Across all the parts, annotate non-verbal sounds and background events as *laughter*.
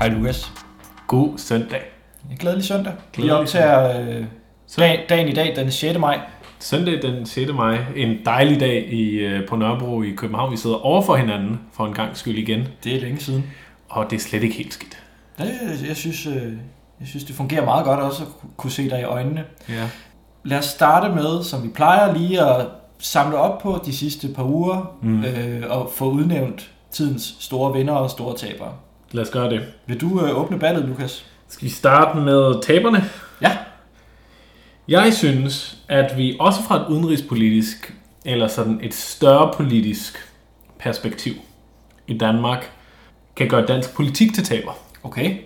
Hej Lukas. God søndag. En glædelig søndag. Vi Glædelig optager øh, dag, dagen i dag, den 6. maj. Søndag den 6. maj. En dejlig dag i, øh, på Nørrebro i København. Vi sidder over for hinanden for en gang skyld igen. Det er længe siden. Og det er slet ikke helt skidt. Det, jeg, synes, øh, jeg synes, det fungerer meget godt også at kunne se dig i øjnene. Ja. Lad os starte med, som vi plejer, lige at samle op på de sidste par uger Mm. øh, og få udnævnt tidens store vinder og store tabere. Lad os gøre det. Vil du øh, åbne ballet, Lukas? Skal vi starte med taberne? Ja. Jeg synes, at vi også fra et udenrigspolitisk, eller sådan et større politisk perspektiv i Danmark, kan gøre dansk politik til taber. Okay.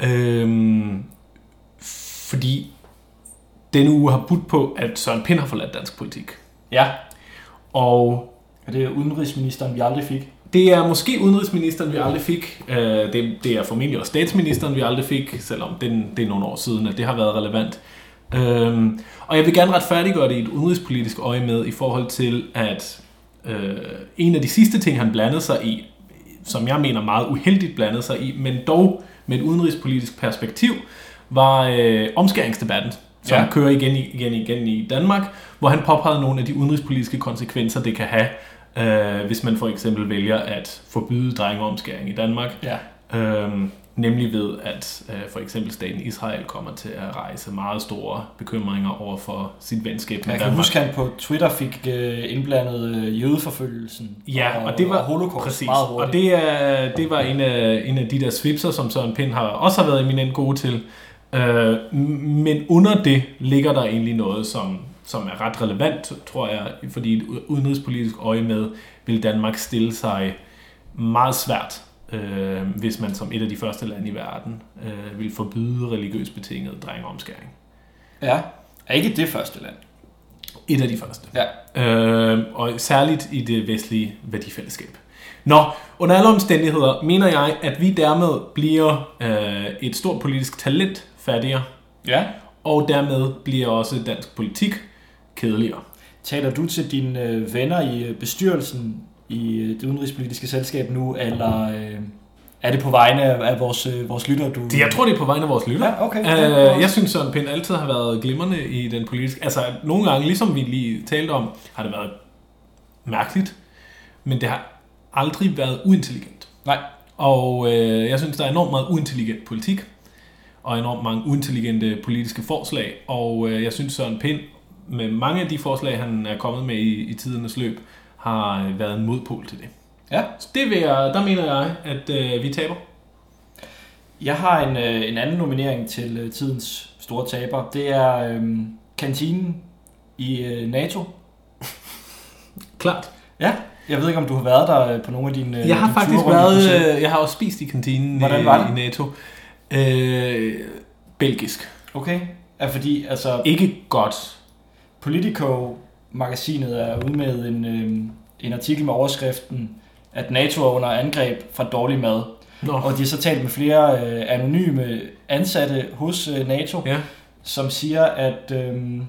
Øhm, fordi denne uge har budt på, at Søren Pind har forladt dansk politik. Ja. Og Og det er udenrigsministeren, vi aldrig fik. Det er måske udenrigsministeren, vi aldrig fik. Øh, det, det er formentlig også statsministeren, vi aldrig fik, selvom det, det er nogle år siden, at det har været relevant. Øhm, og jeg vil gerne retfærdiggøre det i et udenrigspolitisk øje med, i forhold til, at øh, en af de sidste ting, han blandede sig i, som jeg mener meget uheldigt blandede sig i, men dog med et udenrigspolitisk perspektiv, var øh, omskæringsdebatten, som Ja. ja. kører igen, igen, igen i Danmark, hvor han påpegede nogle af de udenrigspolitiske konsekvenser, det kan have, øh, hvis man for eksempel vælger at forbyde drengeomskæring i Danmark. Ja. Øhm, nemlig ved, at øh, for eksempel staten Israel kommer til at rejse meget store bekymringer over for sit venskab med Jeg kan Danmark. huske, at han på Twitter fik øh, indblandet øh, jødeforfølgelsen. Ja, og det var og holocaust præcis. meget Og hurtigt. det, er, det var en af, en af de der svipser, som Søren Pind har, også har været eminent gode til. Øh, men under det ligger der egentlig noget, som, som er ret relevant, tror jeg, fordi et udenrigspolitisk øje med, vil Danmark stille sig meget svært, øh, hvis man som et af de første lande i verden øh, vil forbyde religiøst betinget drengeomskæring. Ja. Er ikke det første land? Et af de første. Ja. Øh, og særligt i det vestlige værdifællesskab. Nå, under alle omstændigheder mener jeg, at vi dermed bliver øh, et stort politisk talent fattigere, Ja. og dermed bliver også dansk politik kedeligere. Taler du til dine øh, venner i øh, bestyrelsen i øh, det udenrigspolitiske selskab nu, eller er det på vegne af, vores, vores lytter, du... Det, jeg tror, det er på vegne af vores lytter. Ja, okay. Øh, jeg synes, Søren Pind altid har været glimrende i den politiske... Altså, nogle gange, ligesom vi lige talte om, har det været mærkeligt, men det har aldrig været uintelligent. Nej. Og øh, jeg synes, der er enormt meget uintelligent politik, og enormt mange uintelligente politiske forslag. Og øh, jeg synes, Søren Pind, med mange af de forslag, han er kommet med i, i tidernes løb, har øh, været en modpol til det. Ja. Så det vil jeg, der mener jeg, at øh, vi taber. Jeg har en, øh, en anden nominering til øh, tidens store taber. Det er øh, kantinen i øh, NATO. *laughs* Klart. Ja. Jeg ved ikke, om du har været der øh, på nogle af dine øh, Jeg har dine faktisk været, øh, jeg har også spist i kantinen Hvordan i, var det? i NATO. Øh, belgisk. Okay. Er fordi, altså, Ikke godt. Politico-magasinet er ude med en, øh, en artikel med overskriften, at NATO er under angreb fra dårlig mad. Nå. Og de har så talt med flere øh, anonyme ansatte hos øh, NATO, Ja. som siger, at, øh,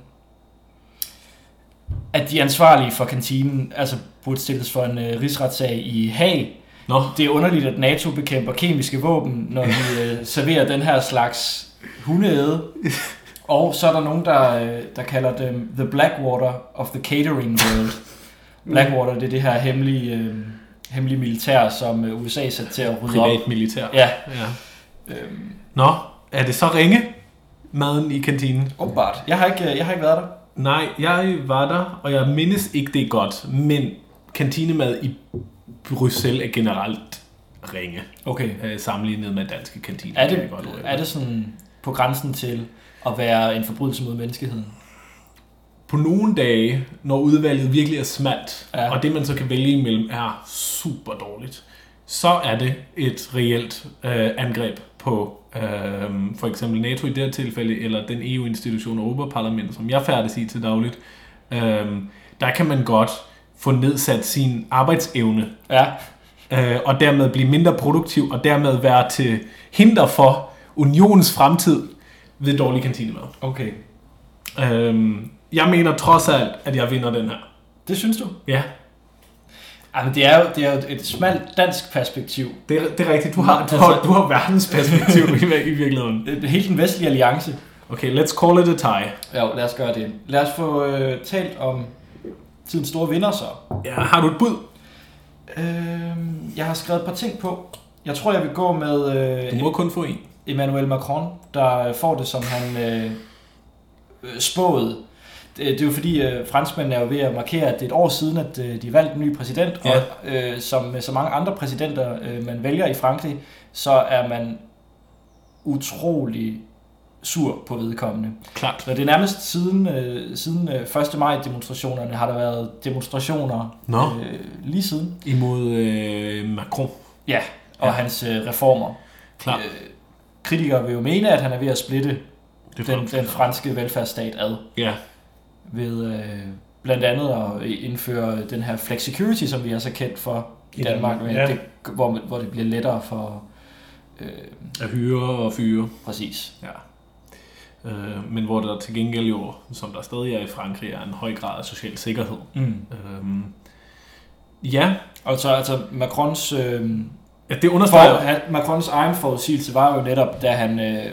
at de ansvarlige for kantinen altså burde stilles for en øh, rigsretssag i Haag. Nå. Det er underligt, at NATO bekæmper kemiske våben, når *laughs* de øh, serverer den her slags hundeæde. Og så er der nogen, der, øh, der kalder dem The Blackwater of the Catering World. *laughs* Blackwater, det er det her hemmelige, øh, hemmelige militær, som øh, USA er sat til at rydde op. Privat militær. Ja, ja. øhm, Nå, er det så ringe, maden i kantinen? åbenbart. Jeg har, ikke, jeg har ikke været der. Nej, jeg var der, og jeg mindes ikke det er godt, men kantinemad i Bruxelles er generelt ringe, Okay. øh, sammenlignet med danske kantiner. Er kan det, jeg godt er det sådan på grænsen til at være en forbrydelse mod menneskeheden? På nogle dage, når udvalget virkelig er smalt, Ja. og det man så kan vælge imellem er super dårligt, så er det et reelt øh, angreb på øh, for eksempel NATO i det her tilfælde, eller den EU-institution Europaparlamentet, som jeg færdes i til dagligt. Øh, der kan man godt få nedsat sin arbejdsevne, Ja, øh, og dermed blive mindre produktiv, og dermed være til hinder for unionens fremtid ved dårlig kantinemad. okay. Øhm, jeg mener trods alt, at jeg vinder den her. Det synes du? Ja. Men det er jo, det er jo et smalt dansk perspektiv. Det er, det er rigtigt. Du har, du Altså- har, du har verdens perspektiv i, i virkeligheden. Hele den vestlige alliance. Okay, let's call it a tie. Ja, lad os gøre det. Lad os få øh, talt om tidens store vinder så. Ja, har du et bud? Øh, jeg har skrevet et par ting på. Jeg tror, jeg vil gå med Du øh, må kun få en. Emmanuel Macron, der får det, som han øh, øh, spåede. Det, det er jo fordi, øh, franskmændene er jo ved at markere, at det er et år siden, at øh, de valgte en ny præsident, Ja. og øh, som med så mange andre præsidenter, øh, man vælger i Frankrig, så er man utrolig sur på vedkommende. Klart. Så det er nærmest siden, øh, siden øh, 1. maj demonstrationerne har der været demonstrationer Nå. øh, lige siden. Imod øh, Macron. Ja, og ja. hans øh, reformer. Klart. Øh, kritikere vil jo mene, at han er ved at splitte Det den, den franske velfærdsstat ad Ja, ved øh, blandt andet at indføre den her flexicurity, som vi er så kendt for i I Danmark, Danmark, ja. det, hvor, hvor det bliver lettere for... Øh, at hyre og fyre. præcis. Ja. Øh, men hvor der til gengæld jo, som der stadig er i Frankrig, er en høj grad af social sikkerhed. Mm. Øhm, ja, Og så altså Macrons... Øh, ja, det understreger for, han, Macrons egen forudsigelse var jo netop, da han øh,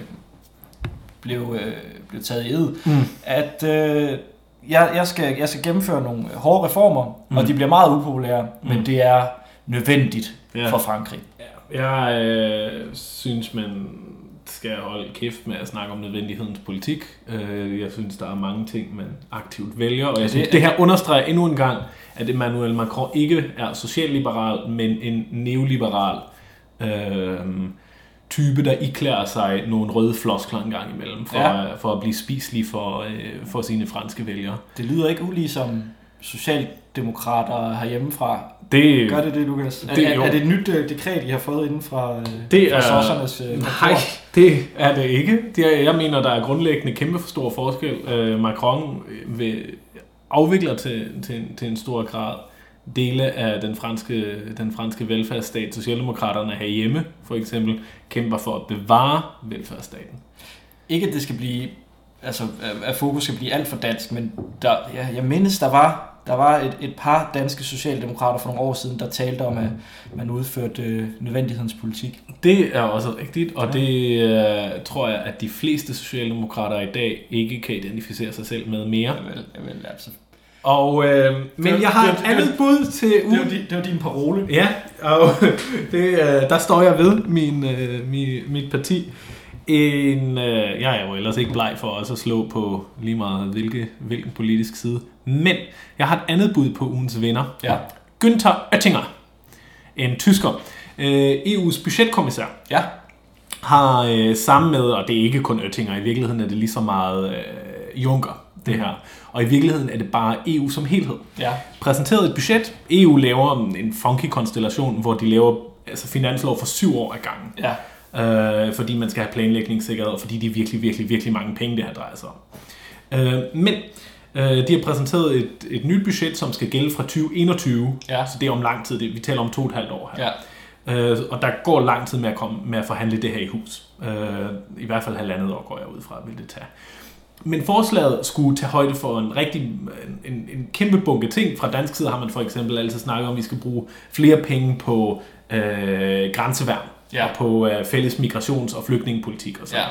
blev, øh, blev taget i ed, Mm. at øh, jeg, jeg, skal, jeg skal gennemføre nogle hårde reformer, Mm. og de bliver meget upopulære, mm. Men det er nødvendigt Ja. ja. for Frankrig. Jeg øh, synes, man skal holde kæft med at snakke om nødvendighedens politik. Øh, jeg synes, der er mange ting, man aktivt vælger, og jeg synes, det her understreger endnu en gang, at Emmanuel Macron ikke er socialliberal, men en neoliberal øh, type, der iklærer sig nogle røde floskler en gang imellem, for, Ja. for at blive spiselig for, øh, for sine franske vælgere. Det lyder ikke uligesom socialdemokrater herhjemmefra. Det, Gør det det, Lukas? Er, det- er, jo. er det et nyt øh, dekret, I har fået inden fra, øh, Det fra er- sossernes øh, Nej, kontor? Det er det ikke. Det er, jeg mener, der er grundlæggende kæmpe for stor forskel. Øh, Macron vil afvikler til, til, en- til en stor grad dele af den franske, den franske velfærdsstat. Socialdemokraterne herhjemme, for eksempel, kæmper for at bevare velfærdsstaten. Ikke at det skal blive, altså at fokus skal blive alt for dansk, men der, jeg, jeg mindes, der var, der var et, et par danske socialdemokrater for nogle år siden, der talte om, at man udførte øh, nødvendighedens politik. Det er også rigtigt, og Ja. det øh, tror jeg, at de fleste socialdemokrater i dag ikke kan identificere sig selv med mere. Vel, vel, altså. Og, øh, men Det- jeg har det- et det- andet bud til Det, var din, det var din parole. Ja, og *laughs* det, øh, der står jeg ved min, øh, mi, mit parti. En, øh, jeg er jo ellers ikke bleg for også at slå på lige meget hvilke, hvilken politisk side. Men jeg har et andet bud på ugens vinder. Ja. Günther Oettinger, en tysker, øh, EU's budgetkommissær, Ja. har øh, sammen med, og det er ikke kun Oettinger, i virkeligheden er det lige så meget øh, Juncker, det her. Og i virkeligheden er det bare EU som helhed Ja. præsenteret et budget. EU laver en funky konstellation, hvor de laver altså finanslov for syv år ad gangen. Ja. Øh, fordi man skal have planlægningssikkerhed, og fordi det er virkelig, virkelig, virkelig mange penge, det her drejer sig om. Øh, men øh, de har præsenteret et, et nyt budget, som skal gælde fra 2021. Ja. Så det er om lang tid. Det, vi taler om to og et halvt år her. Ja. Øh, og der går lang tid med at, komme, med at forhandle det her i hus. Øh, I hvert fald halvandet år går jeg ud fra, vil det tage. Men forslaget skulle tage højde for en rigtig en, en kæmpe bunke ting. Fra dansk side har man for eksempel altid snakket om, at vi skal bruge flere penge på øh, grænseværn Ja. og på øh, fælles migrations- og flygtningepolitik og sådan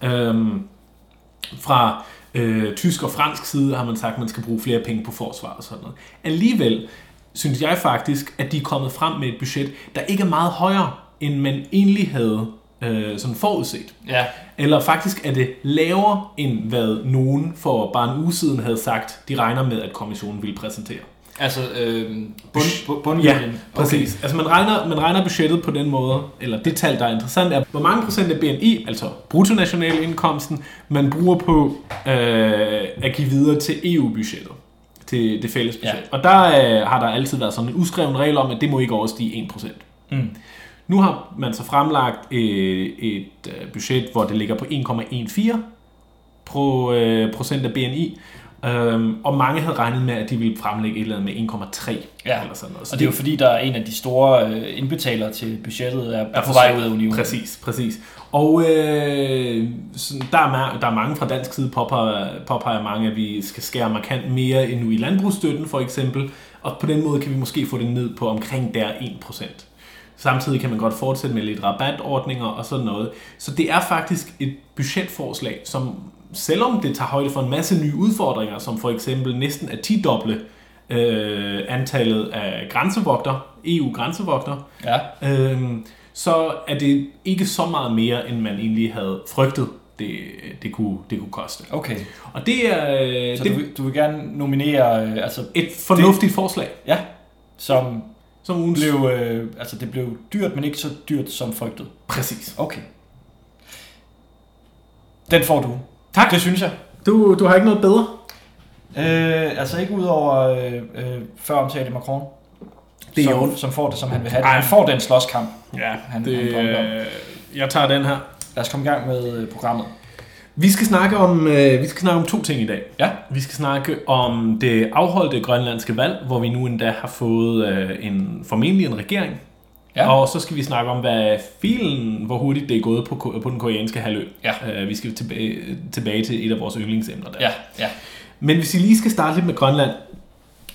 noget. Øhm, fra øh, tysk og fransk side har man sagt, at man skal bruge flere penge på forsvar og sådan noget. Alligevel synes jeg faktisk, at de er kommet frem med et budget, der ikke er meget højere, end man egentlig havde øh, sådan forudset. Ja. Eller faktisk er det lavere, end hvad nogen for bare en uge siden havde sagt, de regner med, at kommissionen ville præsentere. Altså øh, bund, bund, bundlinjen. Præcis. Okay. Altså man regner, man regner budgettet på den måde, eller det tal, der er interessant, er, hvor mange procent af BNI, altså bruttonationalindkomsten, man bruger på øh, at give videre til EU-budgettet, til det fælles budget. Ja. Og der øh, har der altid været sådan en uskreven regel om, at det må ikke overstige 1%. Mm. Nu har man så fremlagt øh, et øh, budget, hvor det ligger på 1,14 pro, øh, procent af BNI, øhm, og mange havde regnet med, at de ville fremlægge et eller andet med 1,3 Ja. eller sådan noget. Så Og det er jo fordi, der er en af de store øh, indbetalere til budgettet, er, er på vej ud af unionen. Præcis, præcis. Og øh, sådan, der, er, der er mange fra dansk side, påpeger, påpeger mange, at vi skal skære markant mere endnu i landbrugsstøtten for eksempel, og på den måde kan vi måske få det ned på omkring der 1%. Samtidig kan man godt fortsætte med lidt rabatordninger og sådan noget. Så det er faktisk et budgetforslag, som selvom det tager højde for en masse nye udfordringer, som for eksempel næsten er 10 doble øh, antallet af grænsevogter, EU-grænsevogter, Ja. øh, så er det ikke så meget mere, end man egentlig havde frygtet, det, det, kunne, det kunne koste. Okay. Og det er, øh, Så det du, vil- du vil gerne nominere, øh, altså, et fornuftigt forslag, ja, som som ugens... blev, øh, altså det blev dyrt, men ikke så dyrt som frygtet. Præcis. Okay. Den får du. Tak. Det synes jeg. Du, du har ikke noget bedre? Øh, altså ikke udover øh, øh, før omtalte Macron, Det er som, som får det, som han vil have det. Ej. Han får den slåskamp. Ja, Han- det, han drømte om. jeg tager den her. Lad os komme i gang med øh, programmet. Vi skal snakke om øh, vi skal snakke om to ting i dag. Ja. Vi skal snakke om det afholdte grønlandske valg, hvor vi nu endda har fået øh, en formentlig en regering. Ja. Og så skal vi snakke om hvad filen, hvor hurtigt det er gået på, på den koreanske halvø. Ja. Øh, vi skal tilbage, tilbage til et af vores yndlingsemner der. Ja, ja. Men hvis vi lige skal starte lidt med Grønland,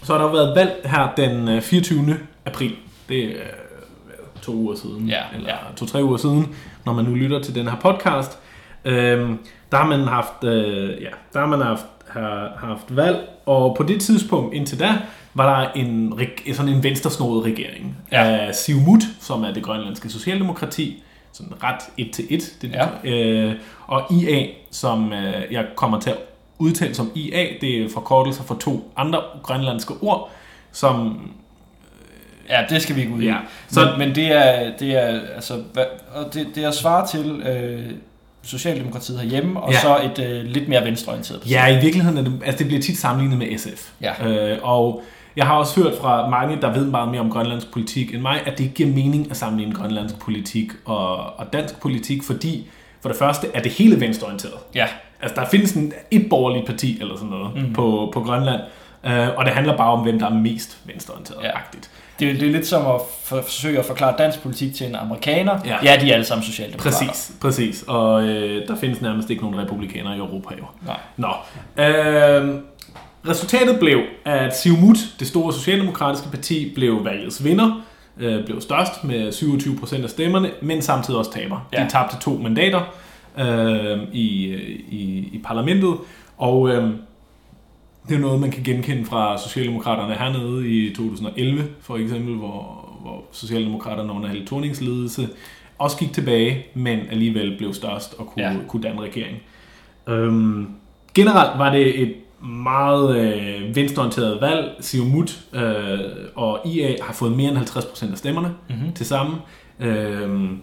så har der jo været valg her den øh, 24. april. Det er øh, to uger siden, Ja, eller ja. to-tre uger siden, når man nu lytter til den her podcast. Øhm, der har man haft, øh, ja, der har man haft, har, haft valg, og på det tidspunkt indtil da, var der en, sådan en venstresnodet regering Ja. af Siumut, som er det grønlandske socialdemokrati, sådan ret et til et, det, Ja. øh, og IA, som øh, jeg kommer til at udtale som IA, det er forkortelser for to andre grønlandske ord, som Ja, det skal vi ikke ud i. Ja, Så... Men, men det er, det er, altså, hvad, og det, det er svar til øh, Socialdemokratiet herhjemme, og Ja. så et øh, lidt mere venstreorienteret parti. Ja, i virkeligheden er det, altså det bliver tit sammenlignet med SF. Ja. Øh, og jeg har også hørt fra mange, der ved meget mere om grønlandsk politik end mig, at det ikke giver mening at sammenligne grønlandsk politik og, og dansk politik, fordi for det første er det hele venstreorienteret. ja. Altså der findes en, et borgerligt parti eller sådan noget mm. på, på Grønland, øh, og det handler bare om, hvem der er mest venstreorienteret-agtigt. Det, er- det er lidt som at for, forsøge at forklare dansk politik til en amerikaner. Ja. ja de er alle sammen socialdemokrater. Præcis, præcis. Og øh, der findes nærmest ikke nogen republikanere i Europa jo. Nej. Nå. Øh, resultatet blev, at Siumut, det store socialdemokratiske parti, blev valgets vinder, øh, blev størst med 27% af stemmerne, men samtidig også taber. Ja. De tabte to mandater øh, i, i, i parlamentet, og øh, det er noget, man kan genkende fra Socialdemokraterne hernede i 2011, for eksempel, hvor, hvor Socialdemokraterne under Helle Thornings ledelse også gik tilbage, men alligevel blev størst og kunne, ja. kunne danne regering. Øhm, generelt var det et meget øh, venstreorienteret valg. Siumut øh, og IA har fået mere end 50% af stemmerne Mhm. til sammen. Øhm,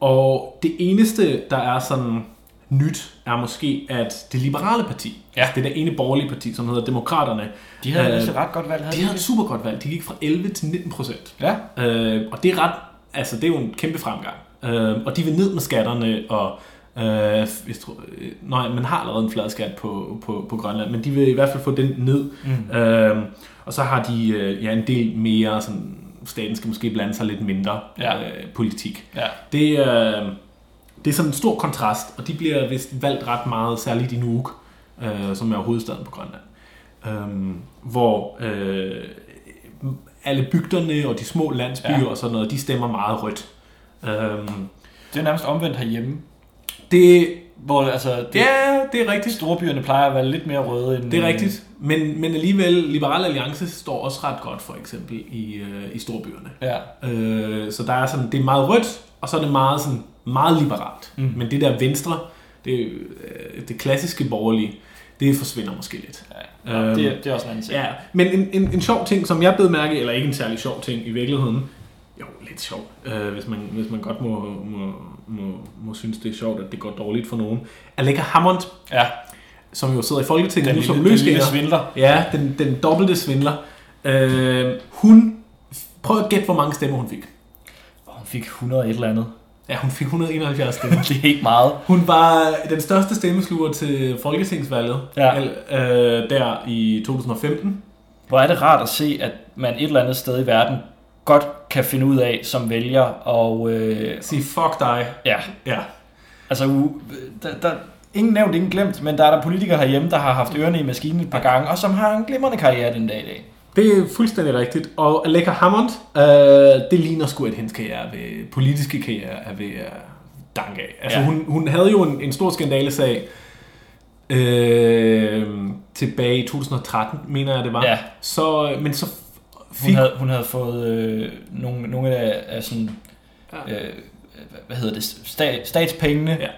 og det eneste, der er sådan nyt, er måske, at det liberale parti, Ja. altså det der ene borgerlige parti, som hedder Demokraterne, De havde Øh, øh, et ret godt valg. havde de havde et super godt valg. De gik fra 11 til 19 procent. Ja. Øh, og det er ret, altså det er jo en kæmpe fremgang. Øh, og de vil ned med skatterne, og øh, jeg tror, øh, nej, man har allerede en flad skat på, på, på Grønland, men de vil i hvert fald få den ned. Mm. Øh, og så har de øh, ja, en del mere, sådan, staten skal måske blande sig lidt mindre Ja. øh, politik. Ja. Det, øh, det er sådan en stor kontrast, og de bliver vist valgt ret meget, særligt i Nuuk, øh, som er hovedstaden på Grønland. Øh, hvor øh, alle bygderne og de små landsbyer ja. og sådan noget, de stemmer meget rødt. Øh, Det er nærmest omvendt herhjemme. Det, Hvor altså, det, ja, det er rigtigt. storbyerne plejer at være lidt mere røde end... Det er rigtigt. Men, men alligevel, Liberal Alliance står også ret godt, for eksempel, i, øh, i storbyerne. Ja. Øh, så der er sådan, det er meget rødt, og så er det meget, sådan, meget liberalt. Mm. Men det der venstre, det, øh, det klassiske borgerlige, det forsvinder måske lidt. ja. Øhm, det, er- det er også en anden ting. Ja, men en, en, en sjov ting, som jeg blev mærke, eller ikke en særlig sjov ting i virkeligheden, jo, lidt sjov, øh, hvis, man, hvis man godt må, må, må, må synes, det er sjovt, at det går dårligt for nogen. Aleka Hammond, ja. som jo sidder i Folketinget Den, nu som lille, den løsgænger. svindler. Ja, den, den dobbelte svindler. Øh, hun, prøv at gætte, hvor mange stemmer hun fik. Hun fik 100 et eller andet. Ja, hun fik 171 stemmer. *laughs* Det er ikke meget. Hun var den største stemmesluger til Folketingsvalget Ja. øh, der i 2015. Hvor er det rart at se, at man et eller andet sted i verden godt kan finde ud af som vælger og øh, Sig fuck dig. ja, Ja. altså der, der, ingen nævnt, ingen glemt, men der er der politikere herhjemme, der har haft ørerne i maskinen et par gange, og som har en glimrende karriere den dag i dag. Det er fuldstændig rigtigt. Og Aleqa Hammond, øh, det ligner sgu, at hendes karriere ved, politiske karriere er ved at danke af. Altså, Ja. ja. hun, hun havde jo en, en stor skandalesag øh, tilbage i 2013, mener jeg det var. Ja. Så, men så Hun havde, hun havde fået øh, nogle, nogle af, af sådan, Ja. øh, hvad hedder det, stat, statspengene Ja.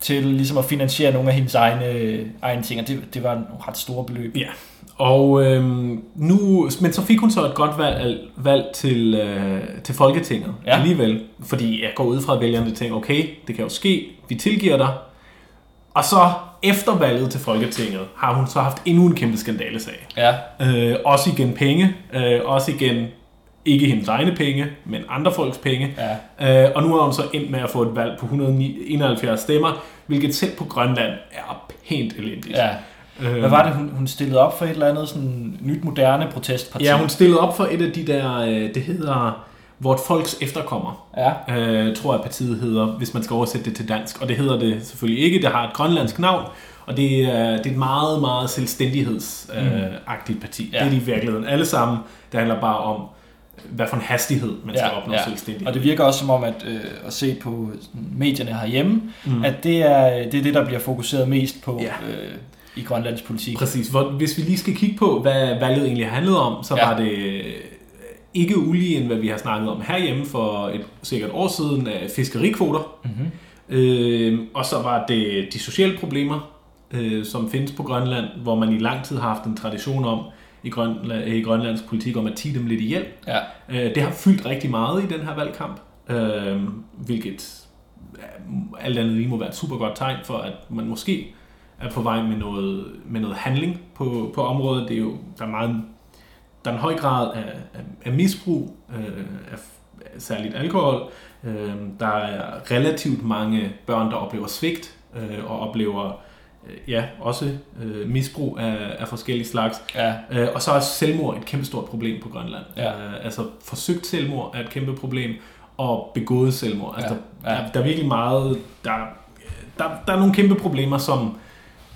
til ligesom at finansiere nogle af hendes egne, egne ting, og det, det var nogle ret store beløb. Ja, og øhm, nu, men så fik hun så et godt valg, valg til, øh, til Folketinget ja. alligevel. Fordi jeg går ud fra, at vælgerne tænker, okay, det kan jo ske, vi tilgiver dig. Og så efter valget til Folketinget har hun så haft endnu en kæmpe skandalesag. Ja, Øh, også igen penge, øh, også igen ikke hendes egne penge, men andre folks penge. ja. Øh, og nu har hun så endt med at få et valg på 171 stemmer, hvilket selv på Grønland er pænt elendigt. ja. Øh, Hvad var det, hun, hun stillede op for et eller andet sådan nyt moderne protestparti? Ja, hun stillede op for et af de der, øh, det hedder Vort Folks Efterkommer, Ja, øh, tror jeg partiet hedder, hvis man skal oversætte det til dansk. Og det hedder det selvfølgelig ikke, det har et grønlandsk navn, og det er, det er et meget, meget selvstændighedsagtigt parti. Mm. Ja. Det er de i virkeligheden alle sammen. Det handler bare om, hvad for en hastighed man skal Ja, opnå ja. selvstændighed. og det virker også som om, at, øh, at se på medierne herhjemme, Mm. at det er, det er det, der bliver fokuseret mest på Ja. øh, i Grønlands politik. Præcis. Hvor, hvis vi lige skal kigge på, hvad valget egentlig handlede om, så Ja. var det øh, ikke ulige, end hvad vi har snakket om herhjemme for et sikkert år siden af fiskerikvoter. Mm-hmm. Øh, og så var det de sociale problemer, øh, som findes på Grønland, hvor man i lang tid har haft en tradition om i, Grønland, i Grønlands politik om at tige dem lidt ihjel. Ja. Øh, det har fyldt rigtig meget i den her valgkamp, øh, hvilket alt andet lige må være et super godt tegn for, at man måske er på vej med noget, med noget handling på, på området. Det er jo, der er meget der er en høj grad af, af, af misbrug øh, af, af særligt alkohol. Øh, der er relativt mange børn, der oplever svigt øh, og oplever øh, ja, også øh, misbrug af, af forskellige slags. Ja, Øh, og så er selvmord et kæmpe stort problem på Grønland. Ja. Øh, altså forsøgt selvmord er et kæmpe problem, og begået selvmord. Altså, Ja, der, ja. Der, der er virkelig meget... Der, der, der er nogle kæmpe problemer, som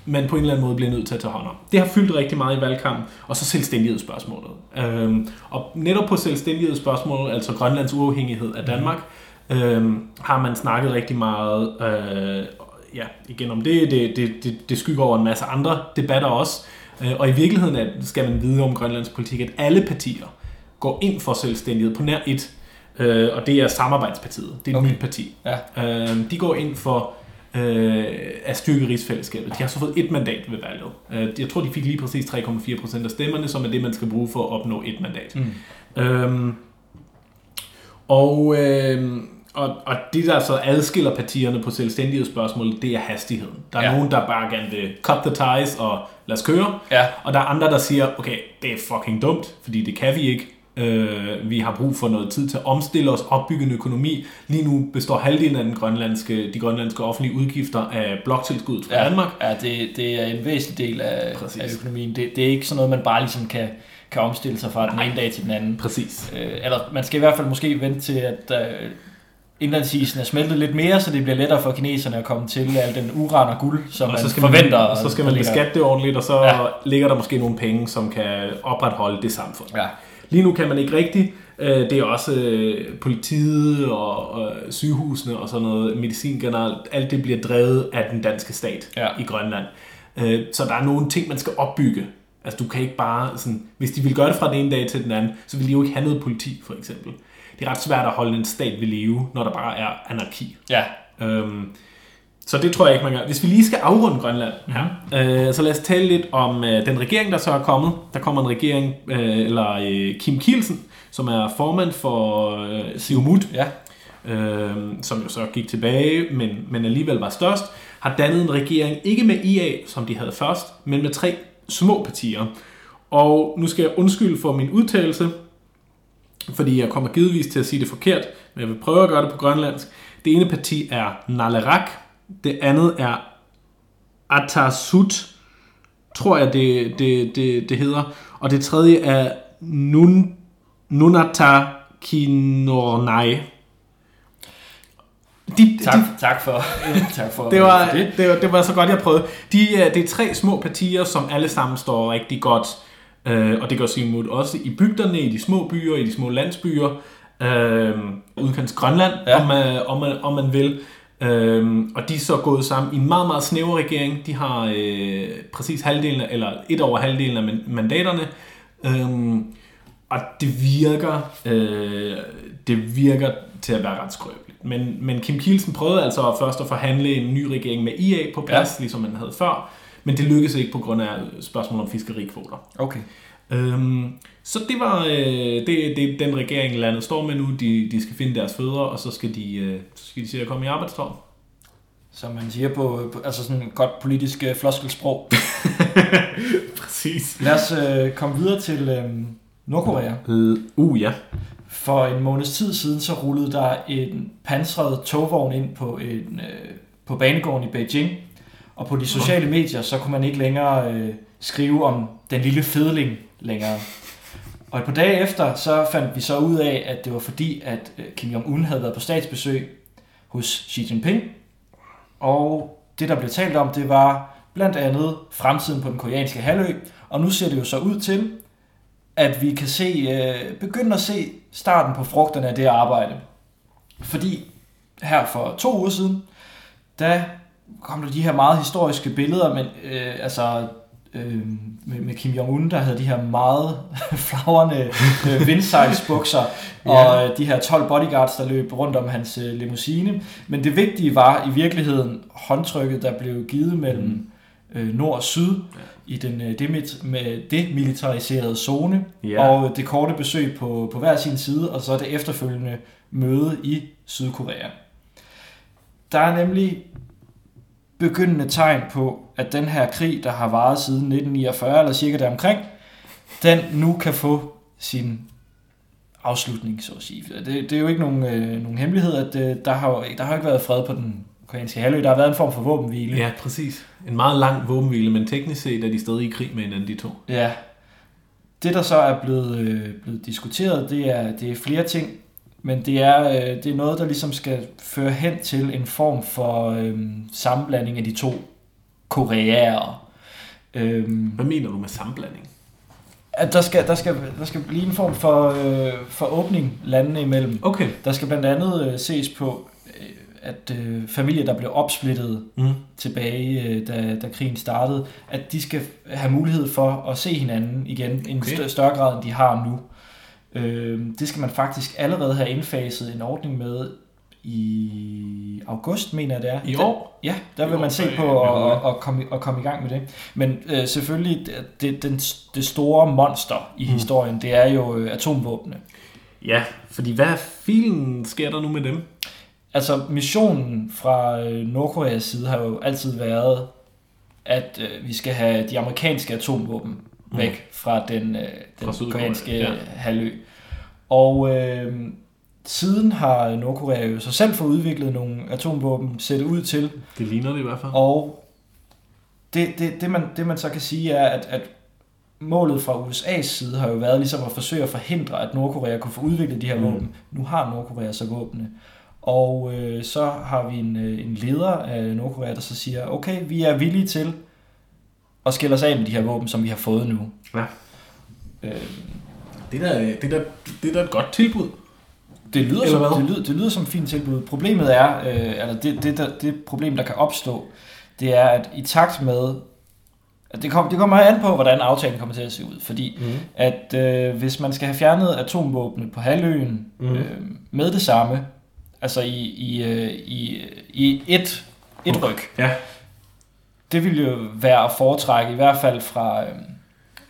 man på en eller anden måde bliver nødt til at tage hånd om. Det har fyldt rigtig meget i valgkampen, og så selvstændighedsspørgsmålet. Øhm, og netop på selvstændighedsspørgsmålet, altså Grønlands uafhængighed af Danmark, øhm, har man snakket rigtig meget øh, ja, igen om det. Det, det, det. det skygger over en masse andre debatter også. Øh, og i virkeligheden er, skal man vide om Grønlands politik, at alle partier går ind for selvstændighed på nær et, øh, og det er Samarbejdspartiet. Det er et Okay. nyt parti. ja. Øh, de går ind for øh, at styrke rigsfællesskabet. De har så fået et mandat ved valget. Øh, jeg tror, de fik lige præcis 3,4 procent af stemmerne, som er det, man skal bruge for at opnå et mandat. Mm. Øhm, og, øhm, og, og det, der så adskiller partierne på selvstændighedsspørgsmålet, det er hastigheden. Der er ja. nogen, der bare gerne vil cut the ties og lad os køre. Ja. Og der er andre, der siger, okay, det er fucking dumt, fordi det kan vi ikke. Øh, vi har brug for noget tid til at omstille os, opbygge en økonomi. Lige nu består halvdelen af den grønlandske, de grønlandske offentlige udgifter af bloktilskuddet fra Ja, Danmark. ja det, det er en væsentlig del af, Præcis. af økonomien. Det, det er ikke sådan noget, man bare ligesom kan, kan omstille sig fra den ene dag til den anden. Præcis. Øh, eller man skal i hvert fald måske vente til, at øh, indlandsisen er smeltet lidt mere, så det bliver lettere for kineserne at komme til al den uran og guld, som og man så skal forventer. man, så skal man beskatte det ordentligt, og så ja. ligger der måske nogle penge, som kan opretholde det samfund. Ja. Lige nu kan man ikke rigtigt. Øh, Det er også øh, politiet og og sygehusene og sådan noget, medicin generelt. Alt det bliver drevet af den danske stat Ja. i Grønland. Øh, Så der er nogle ting, man skal opbygge. Altså du kan ikke bare sådan, hvis de vil gøre det fra den ene dag til den anden, så vil de jo ikke have noget politi for eksempel. Det er ret svært at holde en stat ved live, når der bare er anarki. Ja, Øhm, så det tror jeg ikke, man gør. Hvis vi lige skal afrunde Grønland her, øh, så lad os tale lidt om øh, den regering, der så er kommet. Der kommer en regering, øh, eller øh, Kim Kielsen, som er formand for øh, Siumut, ja. øh, som jo så gik tilbage, men, men alligevel var størst, har dannet en regering, ikke med IA, som de havde først, men med tre små partier. Og nu skal jeg undskylde for min udtalelse, fordi jeg kommer givetvis til at sige det forkert, men jeg vil prøve at gøre det på grønlandsk. Det ene parti er Nalerak, det andet er Atasut, tror jeg det, det, det, det hedder, og det tredje er Nun, Nunata Kinornai. De, Tak, de, tak for, *laughs* tak for det, var, det. Det, var, det var så godt, jeg prøvede. De, er- det er tre små partier, som alle sammen står rigtig godt Øh, og det gør Siumut også i bygderne, i de små byer, i de små landsbyer, øh, udkants Grønland, ja. om, man, om, man, om man vil. Øhm, og de er så gået sammen i en meget, meget snæver regering. De har øh, præcis halvdelen, eller et over halvdelen af man- mandaterne. Øhm, og det virker, øh, det virker til at være ret skrøbeligt. Men, men Kim Kielsen prøvede altså først at forhandle en ny regering med IA på plads, ja. ligesom man havde før. Men det lykkedes ikke på grund af spørgsmål om fiskerikvoter. Okay. Øhm, så det var øh, det, det, den regering, landet står med nu. De, de skal finde deres fødder, og så skal de, øh, så skal de se at komme i arbejdstår. Som man siger på, på altså sådan et godt politisk øh, floskelsprog. *laughs* Præcis. Lad os øh, komme videre til øh, Nordkorea. Uh, ja. For en måneds tid siden, så rullede der en pansret togvogn ind på, en, øh, på banegården i Beijing. Og på de sociale medier, så kunne man ikke længere øh, skrive om den lille fedling længere. Og et par dage efter, så fandt vi så ud af, at det var fordi, at øh, Kim Jong-un havde været på statsbesøg hos Xi Jinping. Og det, der blev talt om, det var blandt andet fremtiden på den koreanske halvø. Og nu ser det jo så ud til, at vi kan se, øh, begynde at se starten på frugterne af det arbejde. Fordi her for to uger siden, der kom der de her meget historiske billeder, men øh, altså øh, med, med Kim Jong-un, der havde de her meget *laughs* flagrende øh, vindsejlsbukser, *laughs* og øh, de her 12 bodyguards, der løb rundt om hans øh, limousine. Men det vigtige var i virkeligheden håndtrykket, der blev givet mellem øh, nord og syd i den øh, demit- med demilitariserede zone, Ja. og det korte besøg på, på hver sin side, og så det efterfølgende møde i Sydkorea. Der er nemlig begyndende tegn på, at den her krig, der har varet siden 1949, eller cirka deromkring, den nu kan få sin afslutning, så at sige. Det, det er jo ikke nogen, øh, nogen hemmelighed, at øh, der, har, der har ikke været fred på den koreanske halvø. Der har været en form for våbenhvile. Ja, præcis. En meget lang våbenhvile, men teknisk set er de stadig i krig med hinanden, de to. Ja. Det, der så er blevet, øh, blevet diskuteret, det er, det er flere ting, men det er, øh, det er noget, der ligesom skal føre hen til en form for øh, sammenblanding af de to koreaer. Øh, Hvad mener du med sammenblanding? at der skal, der, skal, der skal blive en form for, øh, for åbning landene imellem. Okay. Der skal blandt andet øh, ses på, øh, at øh, familier, der blev opsplittet Mm. tilbage, øh, da, da krigen startede, at de skal have mulighed for at se hinanden igen i en Okay. okay. større grad, end de har nu. Øh, det skal man faktisk allerede have indfaset en ordning med i august, mener jeg det er. I år? Ja, der vil I man år, se øh, på at, at, komme, at komme i gang med det. Men øh, selvfølgelig, det, den, det store monster i Mm. historien, det er jo øh, atomvåbne. Ja, fordi hvad filen sker der nu med dem? Altså, missionen fra øh, Nordkoreas side har jo altid været, at øh, vi skal have de amerikanske atomvåben. Væk fra den, øh, Fra den Sydkorea, koreanske ja. halvø. Og øh, siden har Nordkorea jo så selv fået udviklet nogle atomvåben, set ud til, Det ligner det i hvert fald. og det, det, det, man, det man så kan sige er, at, at målet fra USA's side har jo været ligesom at forsøge at forhindre, at Nordkorea kunne få udviklet de her Mm. mm. våben. Nu har Nordkorea så våbne. Og øh, så har vi en, øh, en leder af Nordkorea, der så siger, okay, vi er villige til at skille os af med de her våben, som vi har fået nu. Ja. Øh, Det er da, det er da, det er da et godt tilbud. det, lyder Eller som, hvad? det, lyder, det lyder som et fint tilbud. Problemet er, øh, eller det, det, der, det problem, der kan opstå, det er, at i takt med, at det, kom, det kommer an på, hvordan aftalen kommer til at se ud. Fordi Mm. at øh, hvis man skal have fjernet atomvåbne på halvøen Mm. mm. øh, med det samme, altså i, i, øh, i, i et, et ryg, Ja. Det ville jo være at foretrække, i hvert fald fra, øh,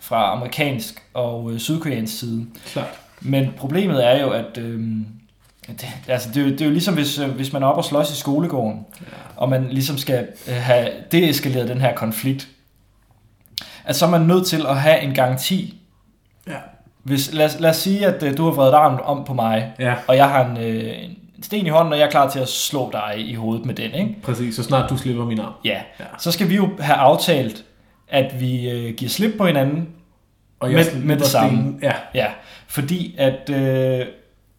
fra amerikansk og øh, sydkoreansk side. Klart. Men problemet er jo, at øh, det, altså det, er jo, det er jo ligesom, hvis, øh, hvis man er oppe og slås i skolegården, Ja. og man ligesom skal øh, have deeskaleret den her konflikt, at så er man nødt til at have en garanti. Ja. Hvis, lad, lad os sige, at øh, du har vredet armen om på mig, Ja, og jeg har en, en sten i hånden, og jeg er klar til at slå dig i hovedet med den, ikke? præcis. Så snart du slipper min arm. Ja. Ja. Så skal vi jo have aftalt, at vi øh, giver slip på hinanden, Og Med- slipper med det samme. stenen. Ja. Ja, fordi at øh,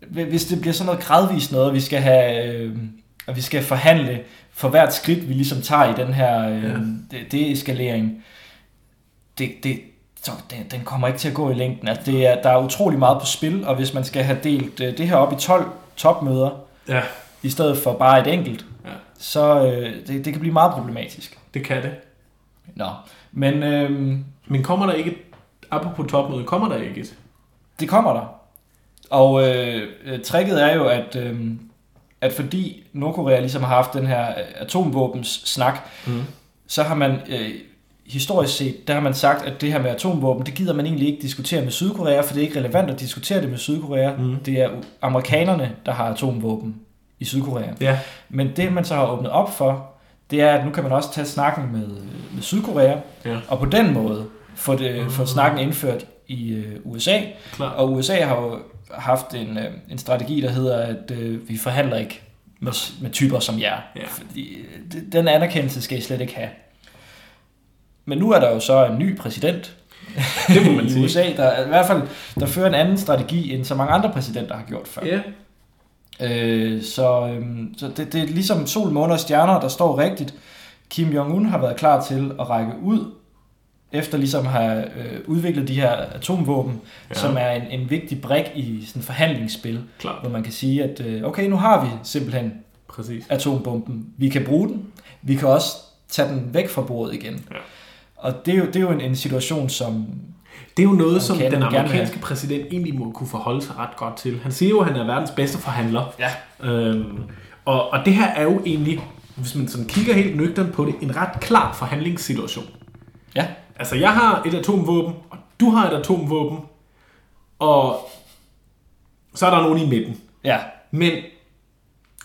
hvis det bliver sådan noget gradvist noget, vi skal have, øh, at vi skal forhandle for hvert skridt, vi ligesom tager i den her øh, ja. deeskalering, det, det, så den, den kommer ikke til at gå i længden. Altså, det er, der er utrolig meget på spil, og hvis man skal have delt øh, det her op i 12 topmøder, Ja, i stedet for bare et enkelt, Ja. så øh, det, det kan blive meget problematisk. det kan det. Nå, men øh, Men kommer der ikke, apropos topmøde, kommer der ikke et? det kommer der. Og øh, øh, tricket er jo, at, øh, at fordi Nordkorea ligesom har haft den her øh, atomvåbens snak, Mm. så har man øh, historisk set, der har man sagt, at det her med atomvåben, det gider man egentlig ikke diskutere med Sydkorea, for det er ikke relevant at diskutere det med Sydkorea. Mm. Det er amerikanerne, der har atomvåben i Sydkorea. Ja, Men det, man så har åbnet op for, det er, at nu kan man også tage snakken med, med Sydkorea, Ja. og på den måde få, det, få Mhm. snakken indført i øh, USA. klart. Og USA har jo haft en, øh, en strategi, der hedder, at øh, vi forhandler ikke med, med typer som jer. Ja. Fordi, øh, den anerkendelse skal I slet ikke have. Men nu er der jo så en ny præsident *laughs* Det må man i sige. USA, der i hvert fald der fører en anden strategi, end så mange andre præsidenter har gjort før. Ja, Øh, så øhm, så det, det er ligesom sol, måne og stjerner, der står rigtigt. Kim Jong-un har været klar til at række ud, efter ligesom at have øh, udviklet de her atomvåben, Ja. som er en, en vigtig brik i sådan forhandlingsspil, klart. hvor man kan sige, at øh, okay, nu har vi simpelthen Præcis. atombomben. Vi kan bruge den. Vi kan også tage den væk fra bordet igen. Ja. Og det er jo, det er jo en, en situation, som... Det er jo noget, som den amerikanske præsident egentlig må kunne forholde sig ret godt til. Han siger jo, at han er verdens bedste forhandler. Ja. Øhm, og, og det her er jo egentlig, hvis man sådan kigger helt nøgtern på det, en ret klar forhandlingssituation. Ja, Altså, jeg har et atomvåben, og du har et atomvåben, og så er der nogen i midten. ja, Men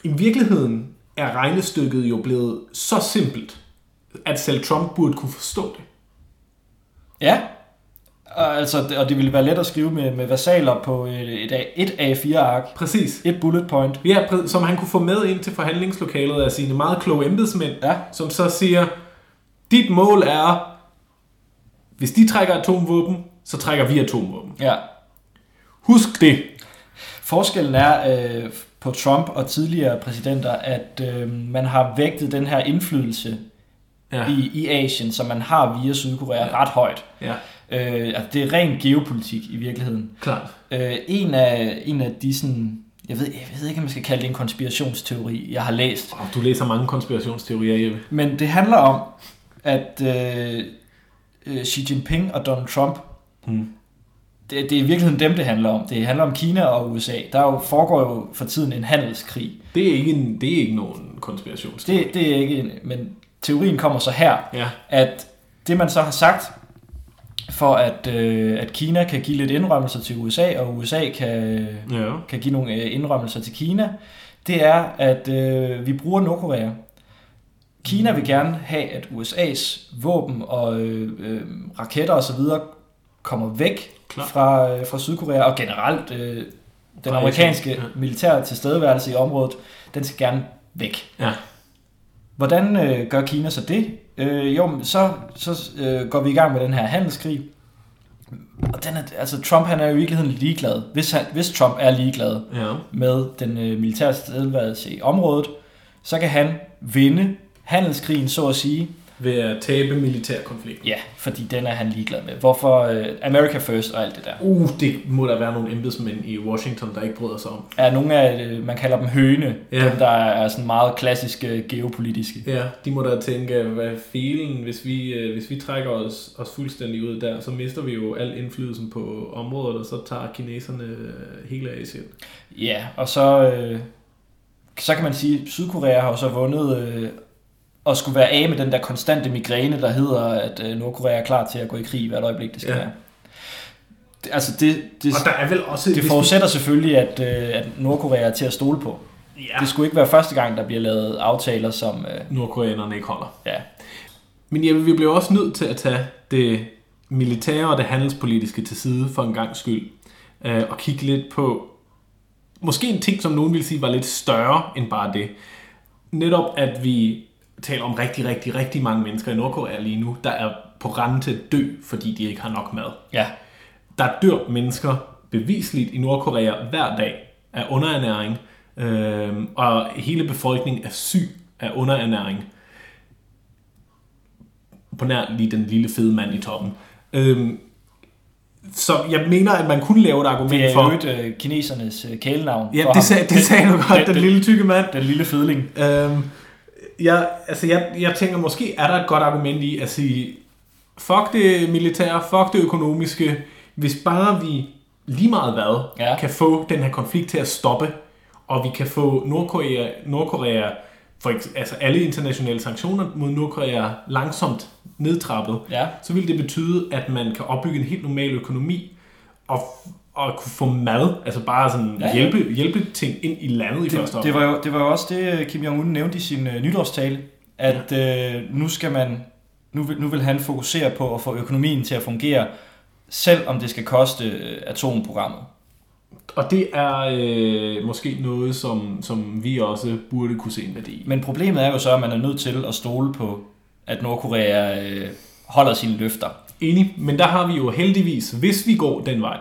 i virkeligheden er regnestykket jo blevet så simpelt, at selv Trump burde kunne forstå det. Ja, og, altså, og det ville være let at skrive med, med versaler på et, et, A- et A4-ark. Præcis. Et bullet point. Ja, som han kunne få med ind til forhandlingslokalet af sine meget kloge embedsmænd, Ja, som så siger, dit mål er, hvis de trækker atomvåben, så trækker vi atomvåben. ja. Husk det. Forskellen er øh, på Trump og tidligere præsidenter, at øh, man har vægtet den her indflydelse Ja, i, i Asien, som man har via Sydkorea, Ja. ret højt. ja Øh, altså, det er ren geopolitik i virkeligheden. klart. Øh, en, af, en af de sådan, jeg ved, jeg ved ikke, om man skal kalde det en konspirationsteori, jeg har læst, Oh, du læser mange konspirationsteorier, Jeppe. Men det handler om, at øh, øh, Xi Jinping og Donald Trump, Hmm. det, det er i virkeligheden dem, det handler om. Det handler om Kina og USA. Der er jo, foregår jo for tiden en handelskrig. Det er ikke, en, det er ikke nogen konspirationsteori. Det, det er ikke en, men teorien kommer så her, Ja, at det man så har sagt, for at, øh, at Kina kan give lidt indrømmelser til USA, og USA kan, ja. kan give nogle øh, indrømmelser til Kina, det er, at øh, vi bruger Nordkorea. Kina vil gerne have, at USA's våben og øh, øh, raketter osv. kommer væk Klart. fra, øh, fra Sydkorea, og generelt øh, den amerikanske ja. militære tilstedeværelse i området, den skal gerne væk. Ja. Hvordan øh, gør Kina så det? Øh, jo, så, så øh, går vi i gang med den her handelskrig. Og den er, altså, Trump han er jo i virkeligheden ligeglad. Hvis, han, hvis Trump er ligeglad ja. med den øh, militære tilstedeværelse i området, så kan han vinde handelskrigen, så at sige. Ved at tabe militærkonflikten. Ja, fordi den er han ligeglad med. Hvorfor øh, America First og alt det der. Uh, det må der være nogle embedsmænd i Washington, der ikke bryder sig om. Er nogle af, øh, man kalder dem høne, Ja. ja. dem der er sådan meget klassiske geopolitiske. Ja, de må da tænke, hvad filen, hvis vi, øh, hvis vi trækker os, os fuldstændig ud der, så mister vi jo al indflydelsen på området, og så tager kineserne hele Asien. Ja, og så, øh, så kan man sige, at Sydkorea har jo så vundet øh, og skulle være af med den der konstante migræne, der hedder, at øh, Nordkorea er klar til at gå i krig hvert øjeblik, det skal Ja. være. Det, altså det, det, Og der er vel også... det forudsætter selvfølgelig, at, øh, at Nordkorea er til at stole på. vi, Ja. Det skulle ikke være første gang, der bliver lavet aftaler, som... Øh, nordkoreanerne ikke holder. ja, Men ja, vi bliver også nødt til at tage det militære og det handelspolitiske til side for en gang skyld. Øh, og kigge lidt på måske en ting, som nogen vil sige var lidt større end bare det. Netop at vi taler om rigtig, rigtig, rigtig mange mennesker i Nordkorea lige nu, der er på randen til at dø, fordi de ikke har nok mad. ja, Der dør mennesker bevisligt i Nordkorea hver dag af underernæring, øh, og hele befolkningen er syg af underernæring. På nær lige den lille fede mand i toppen. Øh, så jeg mener, at man kunne lave et argument Det er for... jo øh, kinesernes øh, kælenavn. Ja, for det sagde, det sagde du godt, den, den, den lille tykke mand. den lille fedling. Øhm, jeg, altså jeg, jeg tænker, måske er der et godt argument i at sige, fuck det militære, fuck det økonomiske, hvis bare vi lige meget hvad, Ja. kan få den her konflikt til at stoppe, og vi kan få Nordkorea, Nordkorea for eks- altså alle internationale sanktioner mod Nordkorea langsomt nedtrappet, Ja. så vil det betyde, at man kan opbygge en helt normal økonomi, og, og kunne få mad, altså bare sådan Ja, ja. hjælpe, hjælpe ting ind i landet i første Det, det, var jo, det var jo også det, Kim Jong-un nævnte i sin øh, nytårstale, at øh, nu skal man, nu vil, nu vil han fokusere på at få økonomien til at fungere, selv om det skal koste øh, atomprogrammet. Og det er øh, måske noget, som, som vi også burde kunne se en værdi i. Men problemet er jo så, at man er nødt til at stole på, at Nordkorea øh, holder sine løfter. Enig, men der har vi jo heldigvis, hvis vi går den vej,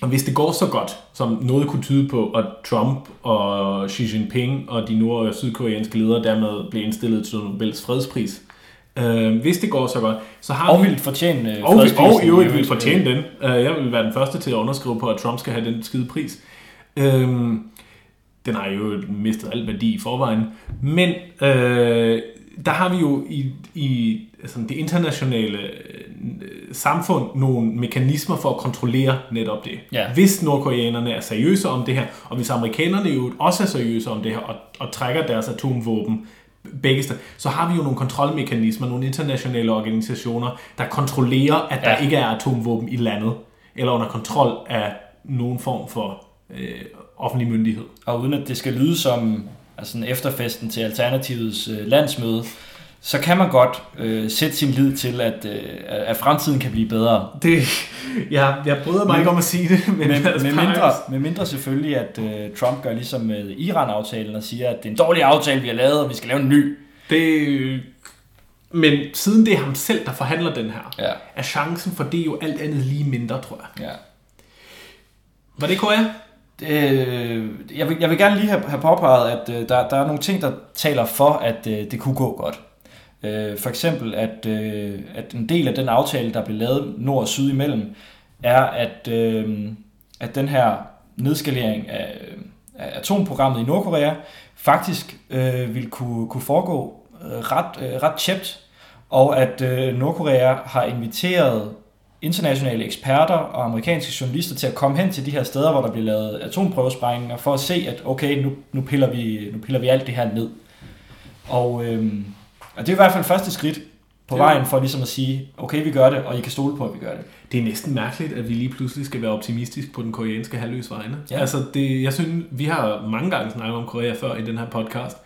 og hvis det går så godt, som noget kunne tyde på, at Trump og Xi Jinping og de nord- og sydkoreanske ledere dermed blev indstillet til Nobels fredspris, øh, hvis det går så godt, så har Og vi... vil fortjene øh, Og, og fredsprisen i øvrigt vil fortjene den. Øh, Jeg vil være den første til at underskrive på, at Trump skal have den skide pris. Øhm, Den har jo mistet al værdi i forvejen. Men øh, der har vi jo i, i altså det internationale øh, samfund nogle mekanismer for at kontrollere netop det. Ja. Hvis nordkoreanerne er seriøse om det her, og hvis amerikanerne jo også er seriøse om det her, og, og trækker deres atomvåben begge steder, så har vi jo nogle kontrolmekanismer, nogle internationale organisationer, der kontrollerer, at der Ja. ikke er atomvåben i landet, eller under kontrol af nogen form for øh, offentlig myndighed. Og uden at det skal lyde som altså en efterfesten til Alternativets øh, landsmøde, så kan man godt øh, sætte sin lid til, at, øh, at fremtiden kan blive bedre. Det, jeg, jeg bryder mig Men- ikke om at sige det, men, med, bare- mindre, med mindre selvfølgelig, at øh, Trump gør ligesom med Iran-aftalen og siger, at det er en dårlig aftale, vi har lavet, og vi skal lave en ny. Det, men siden det er ham selv, der forhandler den her, Ja, er chancen for det jo alt andet lige mindre, tror jeg. ja. Var det Korea? Øh, jeg, vil, jeg vil gerne lige have, have påpeget, at øh, der, der er nogle ting, der taler for, at øh, det kunne gå godt. Øh, for eksempel, at, øh, at en del af den aftale, der blev lavet nord og syd imellem, er, at, øh, at den her nedskalering af, af atomprogrammet i Nordkorea faktisk øh, vil kunne, kunne foregå øh, ret, øh, ret tæt, og at øh, Nordkorea har inviteret internationale eksperter og amerikanske journalister til at komme hen til de her steder, hvor der bliver lavet atomprøvesprængninger, for at se, at okay, nu, nu, piller, vi, nu piller vi alt det her ned. Og, øhm, og det er i hvert fald første skridt på Det vejen for ligesom at sige, okay, vi gør det, og I kan stole på, at vi gør det. Det er næsten mærkeligt, at vi lige pludselig skal være optimistisk på den koreanske halvøs vegne. Ja. Altså, det, jeg synes, vi har mange gange snakket om Korea før i den her podcast,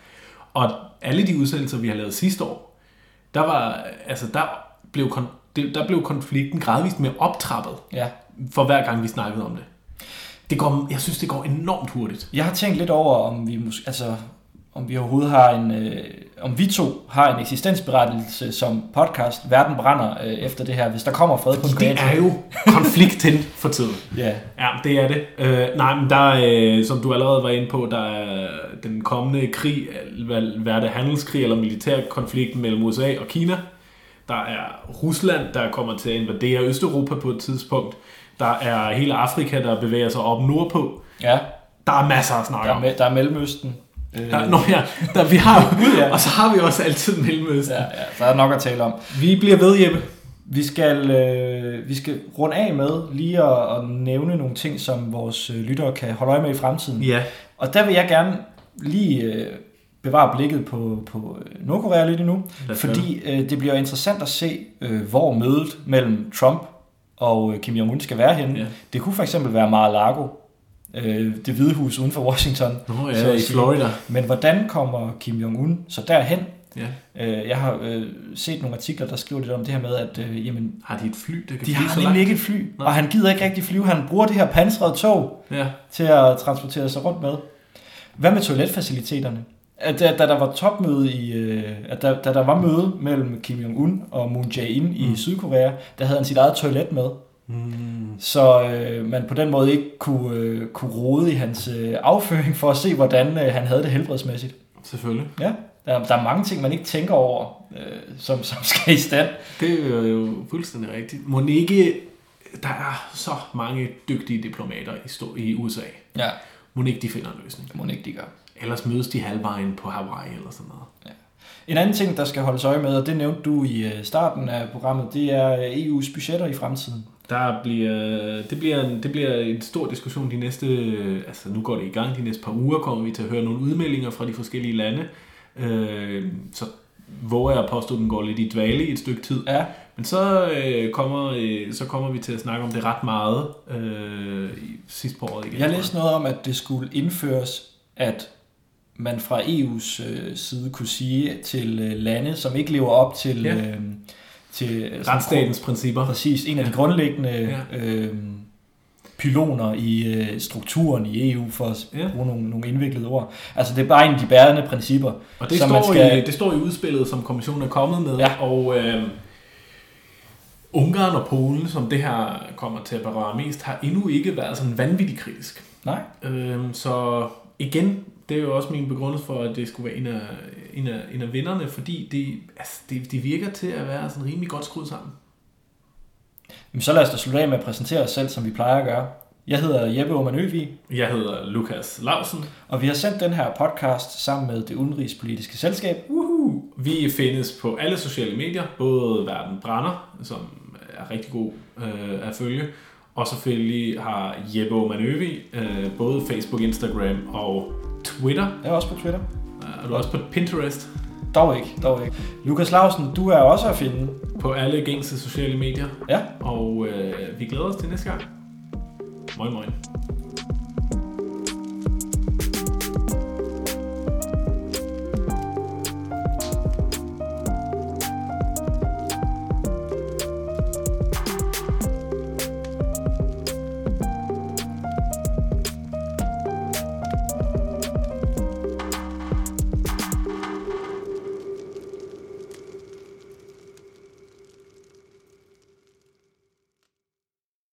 og alle de udsendelser, vi har lavet sidste år, der var, altså, der blev, det, der blev konflikten gradvist mere optrappet, Ja. for hver gang vi snakkede om det. det går, jeg synes, det går enormt hurtigt. Jeg har tænkt lidt over, om vi, måske, altså, om vi overhovedet har en, øh, om vi to har en eksistensberettigelse som podcast. Verden brænder øh, efter det her, hvis der kommer fred på Det er jo konflikten for tiden. *laughs* Ja, Ja, det er det. Øh, nej, men der, øh, som du allerede var inde på, der er den kommende krig, hvad, er det, handelskrig eller militær konflikt mellem USA og Kina. Der er Rusland, der kommer til at invadere Østeuropa på et tidspunkt. Der er hele Afrika, der bevæger sig op nordpå. ja. Der er masser at snakke Der er, om. der er Mellemøsten. Øh, Der, nå ja, der, vi har, *laughs* ja. og så har vi også altid Mellemøsten. ja, ja, der er nok at tale om. Vi bliver ved, Jeppe. Vi skal, øh, vi skal runde af med lige at, at nævne nogle ting, som vores øh, lyttere kan holde øje med i fremtiden. Ja. Og der vil jeg gerne lige øh, bevare blikket på, på øh, Nordkorea lidt endnu, Lad fordi øh, det bliver interessant at se, øh, hvor mødet mellem Trump og øh, Kim Jong-un skal være henne. Ja. Det kunne for eksempel være Mar-a-Lago, øh, det hvide hus uden for Washington. Nå Så ja, at i. Florida. Men hvordan kommer Kim Jong-un så derhen? Ja. Øh, jeg har øh, set nogle artikler, der skriver lidt om det her med, at øh, jamen, Har de et fly, der kan de flyve har så nemlig ikke et fly, Nej. og han gider ikke rigtig flyve. Han bruger det her pansrede tog Ja. til at transportere sig rundt med. Hvad med toiletfaciliteterne? At da, da der var topmøde i, øh, at da, da der var møde mellem Kim Jong-un og Moon Jae-in i Mm. Sydkorea, der havde han sit eget toilet med, Mm. så øh, man på den måde ikke kunne, øh, kunne rode i hans øh, afføring for at se, hvordan øh, han havde det helbredsmæssigt. Selvfølgelig. Ja, der, der er mange ting, man ikke tænker over, øh, som, som skal i stand. Det er jo fuldstændig rigtigt. Må ikke der er så mange dygtige diplomater i, stå, i USA. Ja, ikke de finder en løsning. ikke de gør. Ellers mødes de halvvejen på Hawaii eller sådan noget. En anden ting, der skal holdes øje med, og det nævnte du i øh, starten af programmet, det er øh, EU's budgetter i fremtiden. Der bliver, det, bliver en, det bliver en stor diskussion de næste, altså nu går det i gang, de næste par uger kommer vi til at høre nogle udmeldinger fra de forskellige lande. Øh, så våger jeg at påstå, at den går lidt i dvale i et stykke tid. Ja, Men så, øh, kommer, øh, så kommer vi til at snakke om det ret meget øh, sidst på året igen. jeg læste noget om, at det skulle indføres, at man fra EU's øh, side kunne sige til øh, lande, som ikke lever op til, Ja. øh, til Retsstatens principper. Præcis, en af de grundlæggende Ja. øh, pyloner i øh, strukturen i EU, for at Ja. bruge nogle, nogle indviklede ord. Altså det er bare en af de bærende principper. Og det som står, man skal- i, det står i udspillet, som kommissionen er kommet med, Ja. og øh, Ungarn og Polen, som det her kommer til at berøre mest, har endnu ikke været sådan vanvittigt kritisk. Nej, Øh, så igen, det er jo også min begrundelse for, at det skulle være en af, en af, en af vinderne, fordi det, altså, det, det virker til at være sådan rimelig godt skruet sammen. Men så lad os da slutte af med at præsentere os selv, som vi plejer at gøre. Jeg hedder Jeppe Oman Øvig, Jeg hedder Lukas Lausen. og vi har sendt den her podcast sammen med det udenrigspolitiske selskab. Woohoo! Vi findes på alle sociale medier, både Verden Brænder, som er rigtig god øh, at følge, og selvfølgelig har Jeppe Manøvi øh, både Facebook, Instagram og Twitter. Jeg er også på Twitter. Er du også på Pinterest? Dog ikke, dog ikke. Lukas Lausen, du er også at finde. På alle gængse sociale medier. Ja, Og øh, vi glæder os til næste gang. Moin moin.